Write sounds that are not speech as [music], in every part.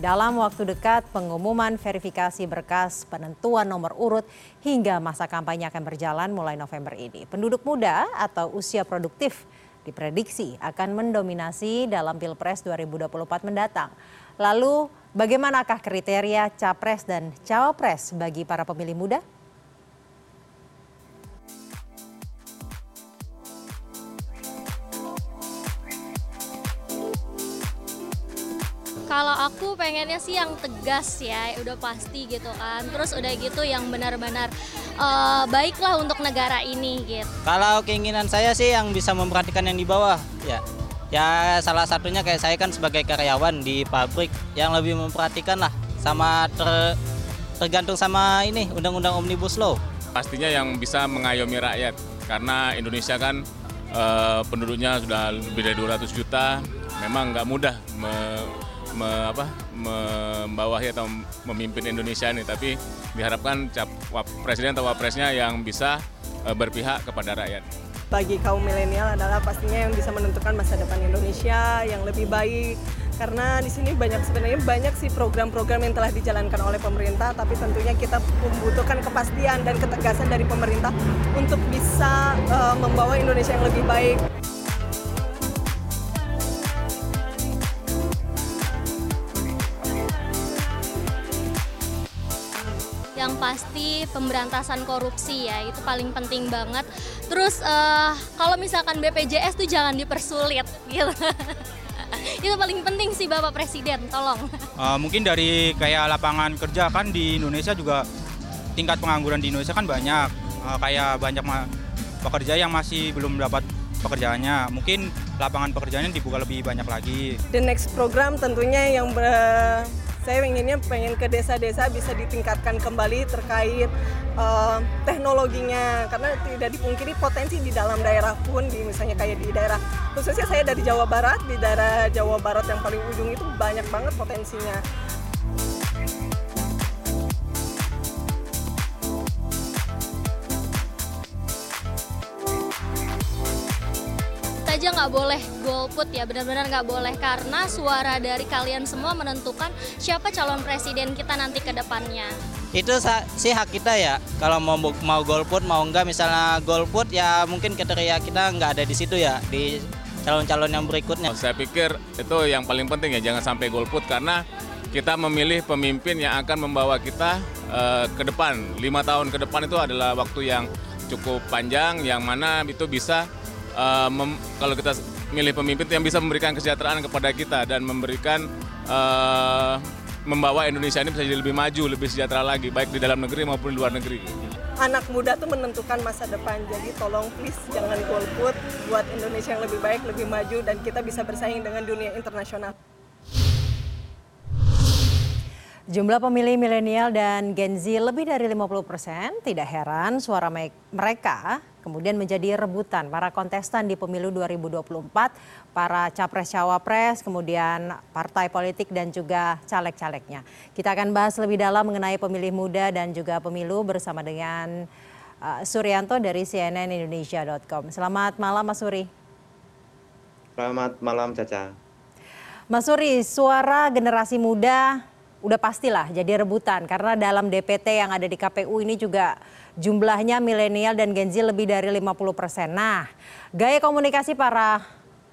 Dalam waktu dekat, pengumuman verifikasi berkas penentuan nomor urut hingga masa kampanye akan berjalan mulai November ini. Penduduk muda atau usia produktif diprediksi akan mendominasi dalam Pilpres 2024 mendatang. Lalu, bagaimanakah kriteria capres dan cawapres bagi para pemilih muda? Kalau aku pengennya sih yang tegas ya, udah pasti gitu kan. Terus udah gitu yang benar-benar uh, baiklah untuk negara ini gitu. Kalau keinginan saya sih yang bisa memperhatikan yang di bawah ya. Ya salah satunya kayak saya kan sebagai karyawan di pabrik yang lebih memperhatikan lah sama ter, tergantung sama ini undang-undang omnibus law. Pastinya yang bisa mengayomi rakyat karena Indonesia kan uh, penduduknya sudah lebih dari 200 juta. Memang nggak mudah me, me, apa, membawahi atau memimpin Indonesia ini, tapi diharapkan cap, wap, presiden atau wapresnya yang bisa uh, berpihak kepada rakyat. Bagi kaum milenial adalah pastinya yang bisa menentukan masa depan Indonesia yang lebih baik. Karena di sini banyak sebenarnya banyak sih program-program yang telah dijalankan oleh pemerintah, tapi tentunya kita membutuhkan kepastian dan ketegasan dari pemerintah untuk bisa uh, membawa Indonesia yang lebih baik. Pemberantasan korupsi ya itu paling penting banget. Terus uh, kalau misalkan BPJS tuh jangan dipersulit gitu. [laughs] itu paling penting sih Bapak Presiden, tolong. Uh, mungkin dari kayak lapangan kerja kan di Indonesia juga tingkat pengangguran di Indonesia kan banyak. Uh, kayak banyak pekerja yang masih belum dapat pekerjaannya. Mungkin lapangan pekerjaannya dibuka lebih banyak lagi. The next program tentunya yang ber saya inginnya pengen ke desa-desa bisa ditingkatkan kembali terkait uh, teknologinya. Karena tidak dipungkiri potensi di dalam daerah pun di misalnya kayak di daerah khususnya saya dari Jawa Barat di daerah Jawa Barat yang paling ujung itu banyak banget potensinya aja nggak boleh golput ya benar-benar nggak boleh. Karena suara dari kalian semua menentukan siapa calon presiden kita nanti ke depannya. Itu sih hak kita ya. Kalau mau mau golput mau enggak misalnya golput ya mungkin kriteria kita nggak ada di situ ya di calon-calon yang berikutnya. Saya pikir itu yang paling penting ya jangan sampai golput karena kita memilih pemimpin yang akan membawa kita uh, ke depan. Lima tahun ke depan itu adalah waktu yang cukup panjang yang mana itu bisa uh, mem, kalau kita milih pemimpin yang bisa memberikan kesejahteraan kepada kita dan memberikan uh, membawa Indonesia ini bisa jadi lebih maju, lebih sejahtera lagi, baik di dalam negeri maupun di luar negeri. Anak muda tuh menentukan masa depan, jadi tolong please jangan golput, buat Indonesia yang lebih baik, lebih maju, dan kita bisa bersaing dengan dunia internasional. Jumlah pemilih milenial dan Gen Z lebih dari 50 persen, tidak heran suara mereka kemudian menjadi rebutan para kontestan di pemilu 2024, para capres-cawapres, kemudian partai politik dan juga caleg-calegnya. Kita akan bahas lebih dalam mengenai pemilih muda dan juga pemilu bersama dengan uh, Suryanto dari cnnindonesia.com. Selamat malam Mas Suri. Selamat malam Caca. Mas Suri, suara generasi muda udah pastilah jadi rebutan karena dalam DPT yang ada di KPU ini juga jumlahnya milenial dan Gen Z lebih dari 50 persen. Nah, gaya komunikasi para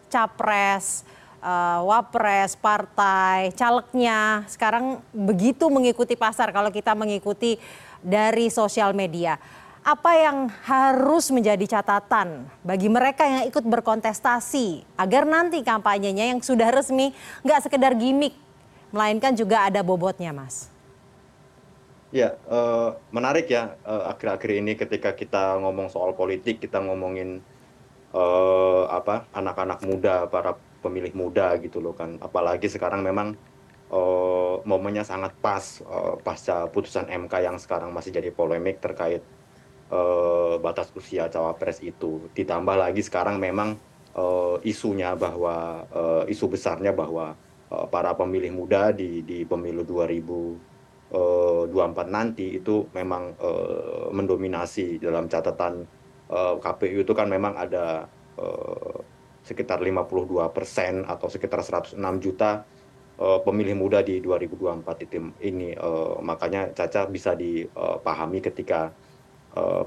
capres, uh, wapres, partai, calegnya sekarang begitu mengikuti pasar kalau kita mengikuti dari sosial media. Apa yang harus menjadi catatan bagi mereka yang ikut berkontestasi agar nanti kampanyenya yang sudah resmi nggak sekedar gimmick melainkan juga ada bobotnya, Mas. Ya, uh, menarik ya uh, akhir-akhir ini ketika kita ngomong soal politik, kita ngomongin uh, apa anak-anak muda, para pemilih muda gitu loh kan. Apalagi sekarang memang uh, momennya sangat pas uh, pasca putusan MK yang sekarang masih jadi polemik terkait uh, batas usia cawapres itu. Ditambah lagi sekarang memang uh, isunya bahwa uh, isu besarnya bahwa para pemilih muda di di pemilu 2024 eh, nanti itu memang uh, mendominasi dalam catatan KPU itu kan memang ada sekitar 52 persen atau sekitar 106 juta pemilih muda di 2024 itu ini makanya Caca bisa dipahami ketika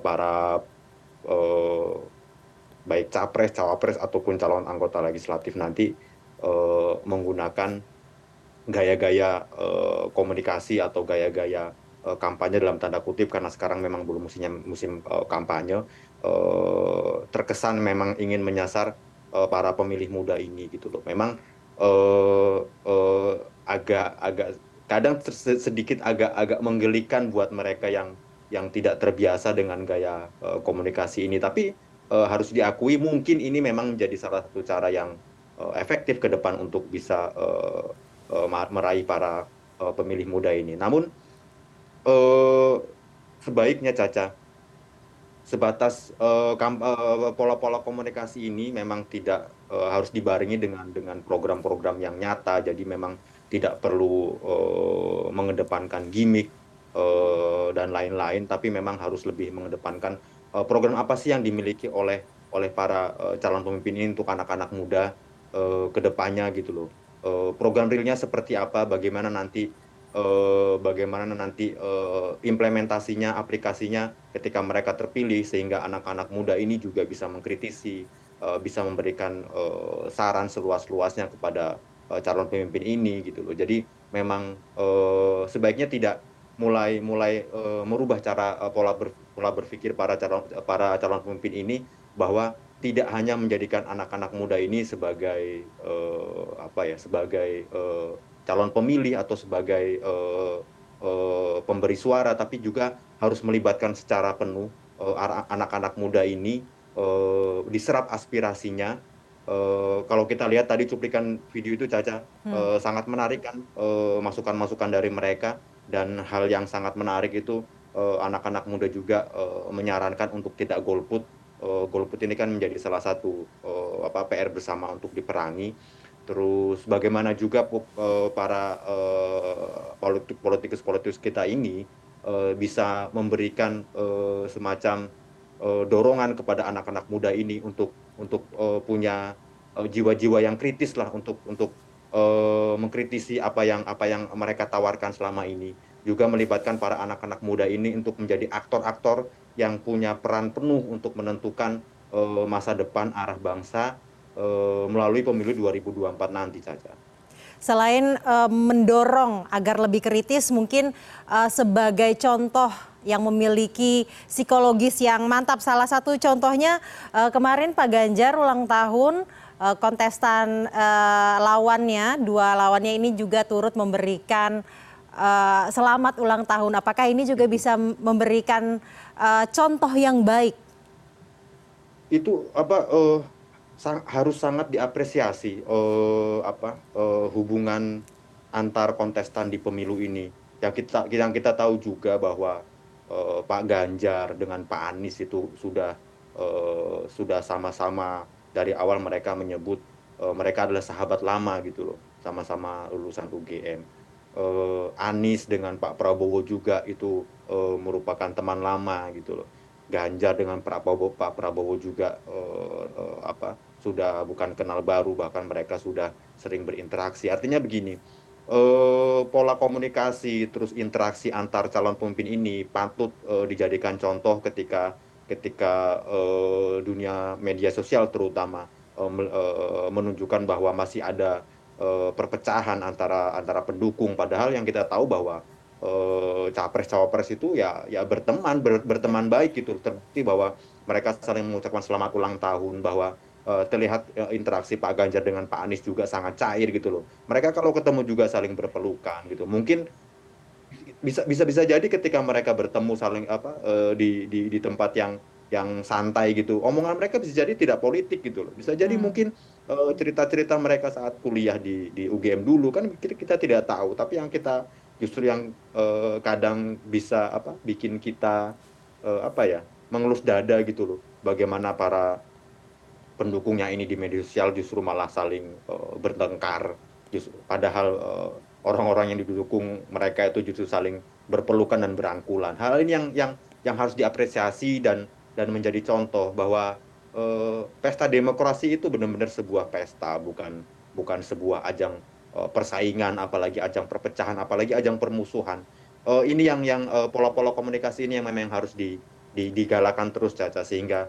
para baik capres, cawapres ataupun calon anggota legislatif nanti menggunakan gaya-gaya uh, komunikasi atau gaya-gaya uh, kampanye dalam tanda kutip karena sekarang memang belum musimnya musim kampanye terkesan memang ingin menyasar para pemilih muda ini gitu loh. Memang agak agak kadang sedikit agak agak menggelikan buat mereka yang yang tidak terbiasa dengan gaya komunikasi ini tapi harus diakui mungkin ini memang menjadi salah satu cara yang efektif ke depan untuk bisa uh, uh, meraih para pemilih muda ini. Namun sebaiknya Caca sebatas pola-pola komunikasi ini memang tidak harus dibarengi dengan dengan program-program yang nyata. Jadi memang tidak perlu mengedepankan gimmick dan lain-lain, tapi memang harus lebih mengedepankan program apa sih yang dimiliki oleh oleh para calon pemimpin ini untuk anak-anak muda ke depannya gitu loh. Uh, program realnya seperti apa, bagaimana nanti uh, bagaimana nanti implementasinya, aplikasinya ketika mereka terpilih sehingga anak-anak muda ini juga bisa mengkritisi, bisa memberikan saran seluas-luasnya kepada calon pemimpin ini gitu loh. Jadi memang sebaiknya tidak mulai mulai merubah cara pola ber, pola berpikir para calon para calon pemimpin ini bahwa tidak hanya menjadikan anak-anak muda ini sebagai uh, apa ya sebagai uh, calon pemilih atau sebagai uh, uh, pemberi suara, tapi juga harus melibatkan secara penuh uh, anak-anak muda ini uh, diserap aspirasinya. Uh, kalau kita lihat tadi cuplikan video itu Caca hmm. uh, sangat menarik kan masukan-masukan uh, dari mereka dan hal yang sangat menarik itu anak-anak uh, muda juga uh, menyarankan untuk tidak golput. Uh, golput ini kan menjadi salah satu uh, apa PR bersama untuk diperangi. Terus bagaimana juga uh, para uh, politik politikus politikus kita ini bisa memberikan semacam dorongan kepada anak-anak muda ini untuk untuk uh, punya jiwa-jiwa uh, yang kritis lah untuk untuk uh, mengkritisi apa yang apa yang mereka tawarkan selama ini. Juga melibatkan para anak-anak muda ini untuk menjadi aktor-aktor yang punya peran penuh untuk menentukan uh, masa depan arah bangsa uh, melalui pemilu 2024 nanti saja. Selain uh, mendorong agar lebih kritis, mungkin uh, sebagai contoh yang memiliki psikologis yang mantap. Salah satu contohnya uh, kemarin Pak Ganjar ulang tahun uh, kontestan uh, lawannya, dua lawannya ini juga turut memberikan uh, selamat ulang tahun. Apakah ini juga bisa memberikan uh, contoh yang baik? Itu apa? Uh sang, harus sangat diapresiasi uh, apa uh, hubungan antar kontestan di pemilu ini. Yang kita yang kita tahu juga bahwa uh, Pak Ganjar dengan Pak Anies itu sudah uh, sudah sama-sama dari awal mereka menyebut uh, mereka adalah sahabat lama gitu loh, sama-sama lulusan UGM. Uh, Anies dengan Pak Prabowo juga itu uh, merupakan teman lama gitu loh. Ganjar dengan Prabowo, Pak Prabowo juga uh, uh, apa sudah bukan kenal baru bahkan mereka sudah sering berinteraksi artinya begini eh, pola komunikasi terus interaksi antar calon pemimpin ini patut eh, dijadikan contoh ketika ketika eh, dunia media sosial terutama eh, eh, menunjukkan bahwa masih ada perpecahan antara antara pendukung padahal yang kita tahu bahwa eh, capres cawapres itu ya ya berteman ber, berteman baik gitu terbukti bahwa mereka saling mengucapkan selamat ulang tahun bahwa uh, terlihat uh, interaksi Pak Ganjar dengan Pak Anies juga sangat cair gitu loh. Mereka kalau ketemu juga saling berpelukan gitu. Mungkin bisa bisa bisa jadi ketika mereka bertemu saling apa di, di di tempat yang yang santai gitu. Omongan mereka bisa jadi tidak politik gitu loh. Bisa jadi hmm. mungkin cerita-cerita mereka saat kuliah di di UGM dulu kan kita, kita tidak tahu, tapi yang kita justru yang uh, kadang bisa apa bikin kita uh, apa ya mengelus dada gitu loh. Bagaimana para pendukungnya ini di media sosial justru malah saling uh, bertengkar justru padahal uh, orang-orang yang didukung mereka itu justru saling berpelukan dan berangkulan hal ini yang yang yang harus diapresiasi dan dan menjadi contoh bahwa uh, pesta demokrasi itu benar-benar sebuah pesta bukan bukan sebuah ajang persaingan, apalagi ajang perpecahan, apalagi ajang permusuhan. Uh, ini yang yang uh, pola-pola komunikasi ini yang memang harus di, di, digalakan terus Caca sehingga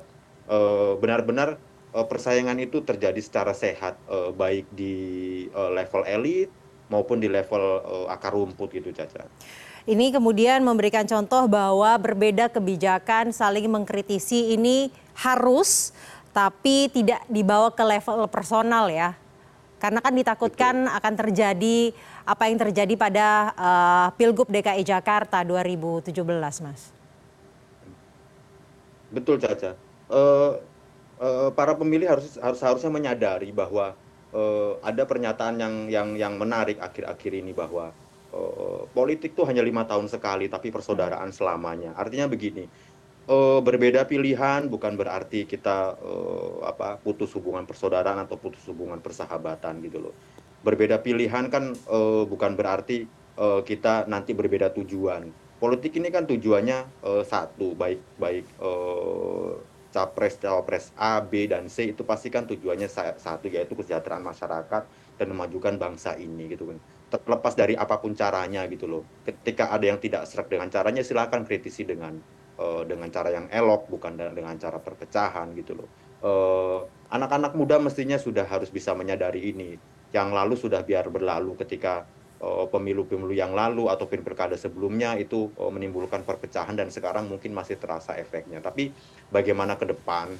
benar-benar uh, uh, persaingan itu terjadi secara sehat uh, baik di uh, level elit maupun di level uh, akar rumput gitu Caca. Ini kemudian memberikan contoh bahwa berbeda kebijakan saling mengkritisi ini harus tapi tidak dibawa ke level personal ya. Karena kan ditakutkan Betul. akan terjadi apa yang terjadi pada uh, Pilgub DKI Jakarta 2017, Mas. Betul, Caca. Uh, uh, para pemilih harus harus harusnya menyadari bahwa uh, ada pernyataan yang yang yang menarik akhir-akhir ini bahwa uh, politik tuh hanya lima tahun sekali, tapi persaudaraan selamanya. Artinya begini, uh, berbeda pilihan bukan berarti kita uh, apa putus hubungan persaudaraan atau putus hubungan persahabatan gitu loh. Berbeda pilihan kan uh, bukan berarti uh, kita nanti berbeda tujuan. Politik ini kan tujuannya uh, satu, baik baik uh, capres cawapres A, B dan C itu pasti kan tujuannya satu yaitu kesejahteraan masyarakat dan memajukan bangsa ini gitu kan terlepas dari apa pun caranya gitu loh. Ketika ada yang tidak serak dengan caranya silakan kritisi dengan dengan cara yang elok bukan dengan cara perpecahan gitu loh. Uh, anak-anak muda mestinya sudah harus bisa menyadari ini. Yang lalu sudah biar berlalu ketika uh, pemilu-pemilu yang lalu atau pilkada sebelumnya itu menimbulkan perpecahan dan sekarang mungkin masih terasa efeknya. Tapi bagaimana ke depan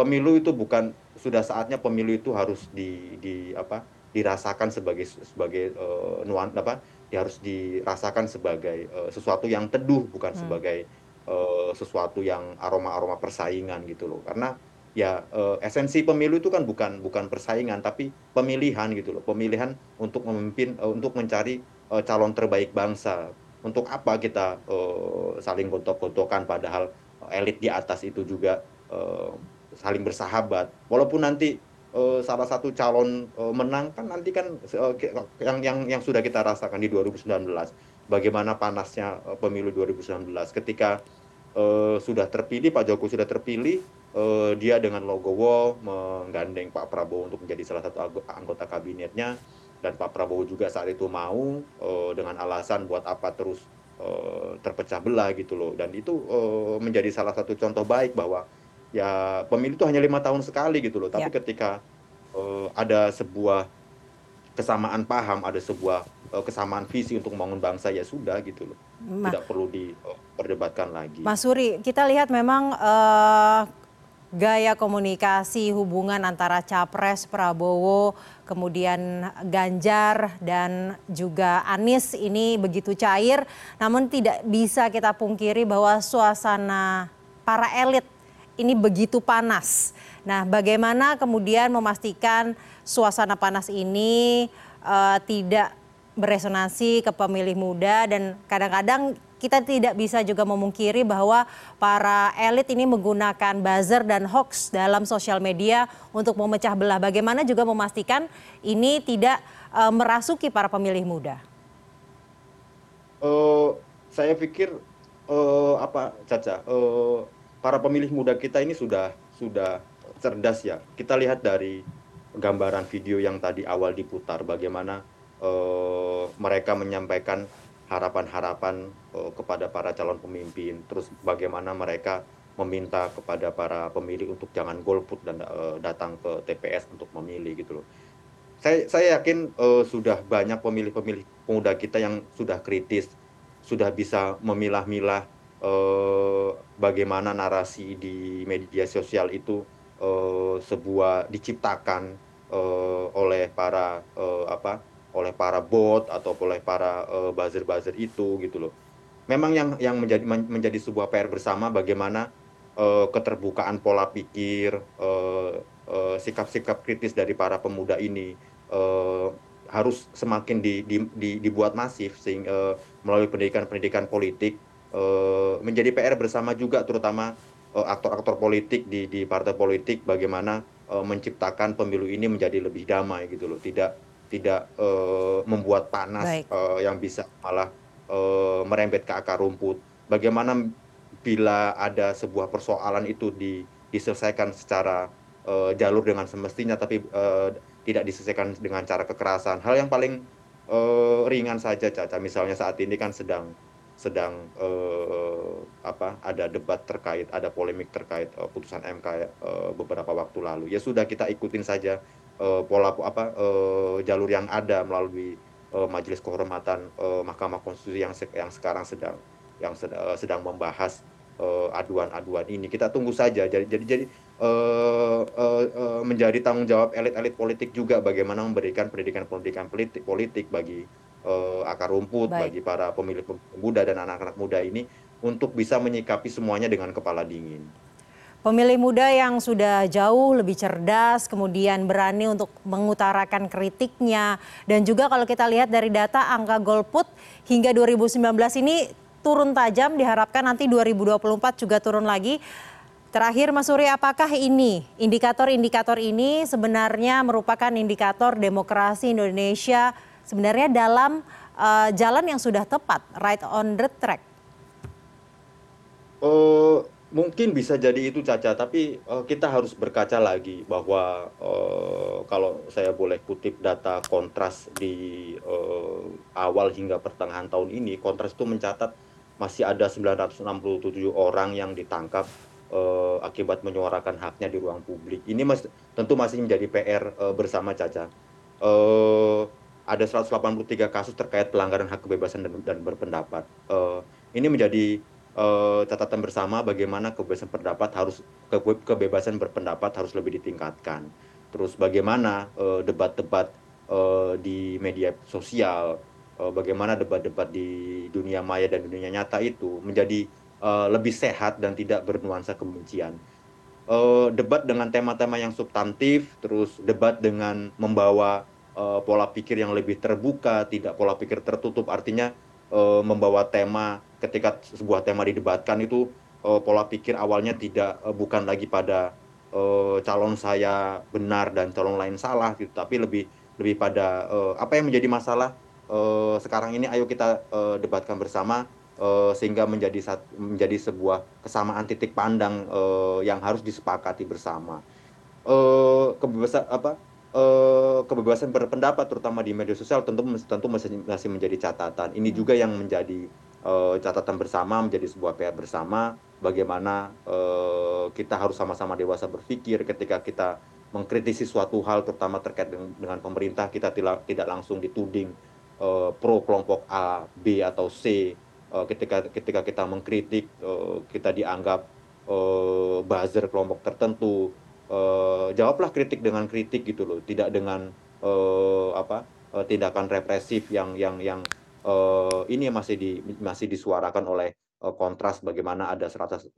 pemilu itu bukan sudah saatnya pemilu itu harus di di apa dirasakan sebagai sebagai uh, nuan apa ya harus dirasakan sebagai uh, sesuatu yang teduh bukan hmm. sebagai uh, sesuatu yang aroma-aroma persaingan gitu loh. Karena ya uh, esensi pemilu itu kan bukan bukan persaingan tapi pemilihan gitu loh. Pemilihan untuk memimpin uh, untuk mencari uh, calon terbaik bangsa. Untuk apa kita uh, saling gontok-gontokan padahal elit di atas itu juga uh, saling bersahabat. Walaupun nanti uh, salah satu calon uh, menang kan nanti kan uh, yang yang yang sudah kita rasakan di 2019 bagaimana panasnya uh, pemilu 2019 ketika uh, sudah terpilih Pak Jokowi sudah terpilih uh, dia dengan logowo menggandeng Pak Prabowo untuk menjadi salah satu anggota kabinetnya. Dan Pak Prabowo juga saat itu mau uh, dengan alasan buat apa terus uh, terpecah belah gitu loh. Dan itu uh, menjadi salah satu contoh baik bahwa ya pemilu itu hanya lima tahun sekali gitu loh. Tapi ya. ketika uh, ada sebuah kesamaan paham, ada sebuah uh, kesamaan visi untuk membangun bangsa ya sudah gitu loh. Ma Tidak perlu diperdebatkan lagi. Mas Suri, kita lihat memang uh, gaya komunikasi hubungan antara capres Prabowo kemudian Ganjar dan juga Anies ini begitu cair namun tidak bisa kita pungkiri bahwa suasana para elit ini begitu panas. Nah, bagaimana kemudian memastikan suasana panas ini uh, tidak beresonansi ke pemilih muda dan kadang-kadang kita tidak bisa juga memungkiri bahwa para elit ini menggunakan buzzer dan hoax dalam sosial media untuk memecah belah. Bagaimana juga memastikan ini tidak uh, merasuki para pemilih muda? Uh, saya pikir uh, apa, Caca? Uh, para pemilih muda kita ini sudah sudah cerdas ya. Kita lihat dari gambaran video yang tadi awal diputar bagaimana uh, mereka menyampaikan harapan-harapan uh, kepada para calon pemimpin, terus bagaimana mereka meminta kepada para pemilih untuk jangan golput dan uh, datang ke TPS untuk memilih gitu loh. Saya saya yakin sudah banyak pemilih-pemilih pemuda kita yang sudah kritis, sudah bisa memilah-milah uh, bagaimana narasi di media sosial itu uh, sebuah diciptakan uh, oleh para uh, apa oleh para bot atau oleh para uh, buzzer-buzzer itu gitu loh. Memang yang yang menjadi menjadi sebuah PR bersama bagaimana keterbukaan pola pikir, sikap-sikap uh, uh, kritis dari para pemuda ini harus semakin di, di, di, dibuat masif sehingga melalui pendidikan-pendidikan politik Eh, menjadi PR bersama juga terutama eh, aktor-aktor politik di di partai politik bagaimana uh, menciptakan pemilu ini menjadi lebih damai gitu loh. Tidak tidak uh, membuat panas uh, yang bisa malah uh, merembet ke akar rumput. Bagaimana bila ada sebuah persoalan itu di, diselesaikan secara uh, jalur dengan semestinya tapi uh, tidak diselesaikan dengan cara kekerasan. Hal yang paling uh, ringan saja Caca, misalnya saat ini kan sedang sedang uh, apa ada debat terkait ada polemik terkait uh, putusan MK uh, beberapa waktu lalu. Ya sudah kita ikutin saja uh, pola apa uh, jalur yang ada melalui uh, majelis kehormatan uh, Mahkamah Konstitusi yang yang sekarang sedang yang sedang, uh, sedang membahas aduan-aduan uh, ini. Kita tunggu saja. Jadi jadi jadi uh, uh, uh, menjadi tanggung jawab elit-elit politik juga bagaimana memberikan pendidikan-pendidikan politik politik bagi akar rumput Baik. bagi para pemilih muda dan anak-anak muda ini untuk bisa menyikapi semuanya dengan kepala dingin. Pemilih muda yang sudah jauh lebih cerdas, kemudian berani untuk mengutarakan kritiknya, dan juga kalau kita lihat dari data angka golput hingga 2019 ini turun tajam, diharapkan nanti 2024 juga turun lagi. Terakhir Mas Suri, apakah ini indikator-indikator ini sebenarnya merupakan indikator demokrasi Indonesia sebenarnya dalam uh, jalan yang sudah tepat, right on the track? Uh, mungkin bisa jadi itu Caca, tapi uh, kita harus berkaca lagi bahwa uh, kalau saya boleh kutip data kontras di uh, awal hingga pertengahan tahun ini, kontras itu mencatat masih ada 967 orang yang ditangkap uh, akibat menyuarakan haknya di ruang publik. Ini mas, tentu masih menjadi PR uh, bersama Caca. Uh, ada 183 kasus terkait pelanggaran hak kebebasan dan, dan berpendapat. Uh, ini menjadi uh, catatan bersama bagaimana kebebasan pendapat harus ke, kebebasan berpendapat harus lebih ditingkatkan. Terus bagaimana debat-debat uh, uh, di media sosial, uh, bagaimana debat-debat di dunia maya dan dunia nyata itu menjadi uh, lebih sehat dan tidak bernuansa kebencian. Uh, debat dengan tema-tema yang substantif, terus debat dengan membawa pola pikir yang lebih terbuka, tidak pola pikir tertutup. Artinya uh, membawa tema ketika sebuah tema didebatkan itu uh, pola pikir awalnya tidak bukan lagi pada calon saya benar dan calon lain salah gitu, tapi lebih lebih pada apa yang menjadi masalah sekarang ini ayo kita debatkan bersama sehingga menjadi menjadi sebuah kesamaan titik pandang yang harus disepakati bersama. Uh, kebebasan apa kebebasan berpendapat terutama di media sosial tentu tentu masih menjadi catatan. Ini juga yang menjadi uh, catatan bersama, menjadi sebuah PR bersama bagaimana uh, kita harus sama-sama dewasa berpikir ketika kita mengkritisi suatu hal terutama terkait dengan, dengan pemerintah kita tidak tidak langsung dituding uh, pro kelompok A, B atau C. Uh, ketika ketika kita mengkritik uh, kita dianggap uh, buzzer kelompok tertentu jawablah kritik dengan kritik gitu loh, tidak dengan uh, apa uh, tindakan represif yang yang yang ini masih di masih disuarakan oleh kontras bagaimana ada 183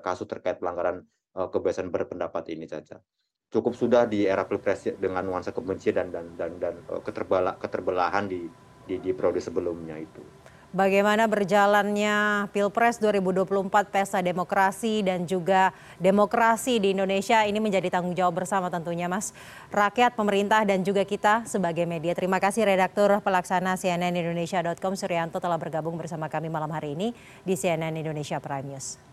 kasus terkait pelanggaran kebebasan berpendapat ini saja. Cukup sudah di era pilpres dengan nuansa kebencian dan dan dan, dan keterbela, keterbelahan di, di di periode sebelumnya itu bagaimana berjalannya Pilpres 2024 pesta demokrasi dan juga demokrasi di Indonesia ini menjadi tanggung jawab bersama tentunya Mas rakyat, pemerintah dan juga kita sebagai media. Terima kasih redaktur pelaksana CNN Indonesia.com Suryanto telah bergabung bersama kami malam hari ini di CNN Indonesia Prime News.